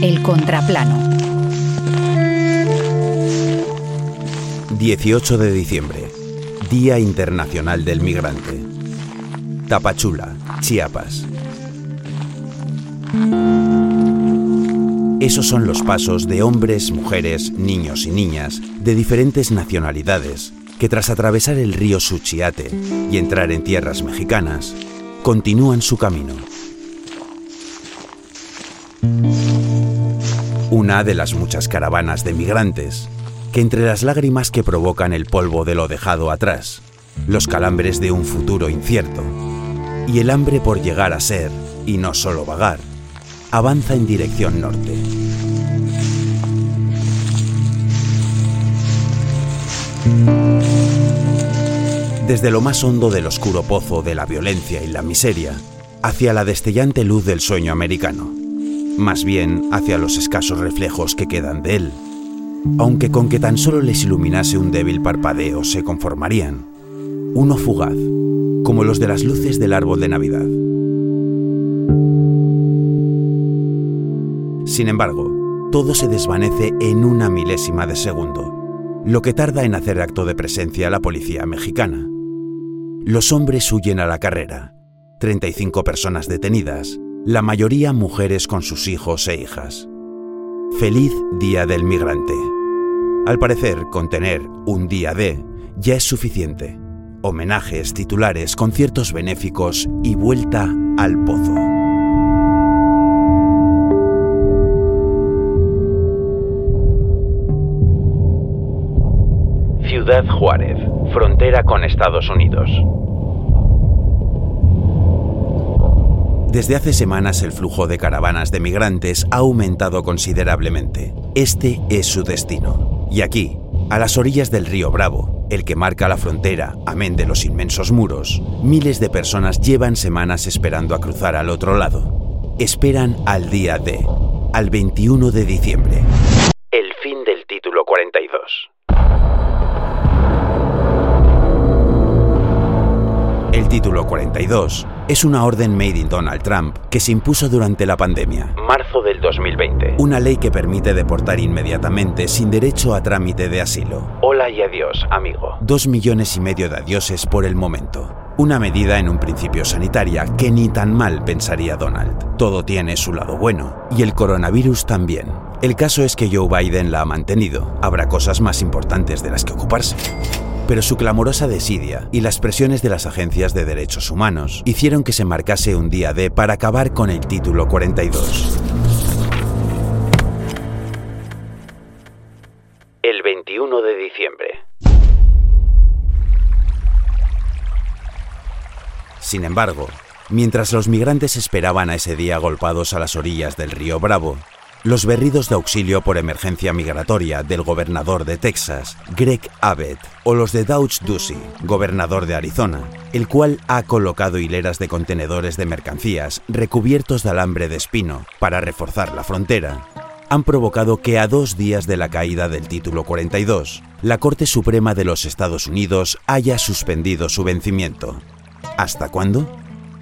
El contraplano. 18 de diciembre, Día Internacional del Migrante. Tapachula, Chiapas. Esos son los pasos de hombres, mujeres, niños y niñas de diferentes nacionalidades que tras atravesar el río Suchiate y entrar en tierras mexicanas, continúan su camino. Una de las muchas caravanas de migrantes que entre las lágrimas que provocan el polvo de lo dejado atrás, los calambres de un futuro incierto y el hambre por llegar a ser, y no solo vagar, avanza en dirección norte. Desde lo más hondo del oscuro pozo de la violencia y la miseria, hacia la destellante luz del sueño americano, más bien hacia los escasos reflejos que quedan de él, aunque con que tan solo les iluminase un débil parpadeo se conformarían, uno fugaz, como los de las luces del árbol de Navidad. Sin embargo, todo se desvanece en una milésima de segundo, lo que tarda en hacer acto de presencia la policía mexicana. Los hombres huyen a la carrera, 35 personas detenidas, la mayoría mujeres con sus hijos e hijas. Feliz Día del Migrante. Al parecer, con tener un día de ya es suficiente. Homenajes, titulares, conciertos benéficos y vuelta al pozo. Ciudad Juárez, frontera con Estados Unidos. Desde hace semanas el flujo de caravanas de migrantes ha aumentado considerablemente. Este es su destino. Y aquí, a las orillas del río Bravo, el que marca la frontera, amén de los inmensos muros, miles de personas llevan semanas esperando a cruzar al otro lado. Esperan al día D, al 21 de diciembre. El fin del título 42. El título 42 es una orden made in Donald Trump que se impuso durante la pandemia, marzo del 2020. Una ley que permite deportar inmediatamente sin derecho a trámite de asilo. Hola y adiós, amigo. Dos millones y medio de adioses por el momento. Una medida en un principio sanitaria que ni tan mal pensaría Donald. Todo tiene su lado bueno, y el coronavirus también. El caso es que Joe Biden la ha mantenido. Habrá cosas más importantes de las que ocuparse pero su clamorosa desidia y las presiones de las agencias de derechos humanos hicieron que se marcase un día D para acabar con el título 42. El 21 de diciembre. Sin embargo, mientras los migrantes esperaban a ese día agolpados a las orillas del río Bravo, los berridos de auxilio por emergencia migratoria del gobernador de Texas, Greg Abbott, o los de Dauch Ducey, gobernador de Arizona, el cual ha colocado hileras de contenedores de mercancías recubiertos de alambre de espino para reforzar la frontera, han provocado que a dos días de la caída del título 42, la Corte Suprema de los Estados Unidos haya suspendido su vencimiento. ¿Hasta cuándo?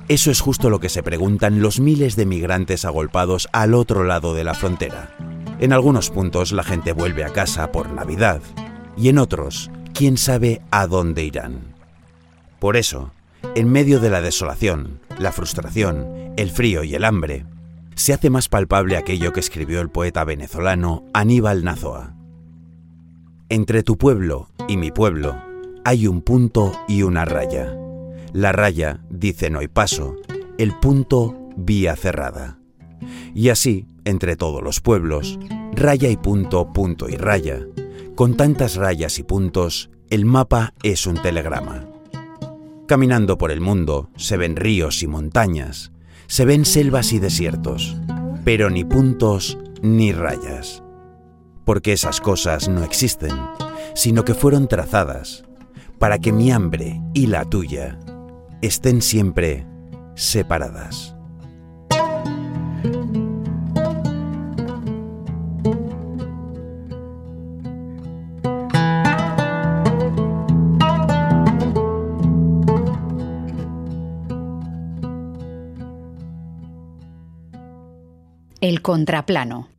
Eso es justo lo que se preguntan los miles de migrantes agolpados al otro lado de la frontera. En algunos puntos la gente vuelve a casa por Navidad y en otros, quién sabe a dónde irán. Por eso, en medio de la desolación, la frustración, el frío y el hambre, se hace más palpable aquello que escribió el poeta venezolano Aníbal Nazoa. Entre tu pueblo y mi pueblo hay un punto y una raya. La raya dice no hay paso, el punto vía cerrada. Y así, entre todos los pueblos, raya y punto, punto y raya. Con tantas rayas y puntos, el mapa es un telegrama. Caminando por el mundo se ven ríos y montañas, se ven selvas y desiertos, pero ni puntos ni rayas. Porque esas cosas no existen, sino que fueron trazadas para que mi hambre y la tuya estén siempre separadas. El contraplano.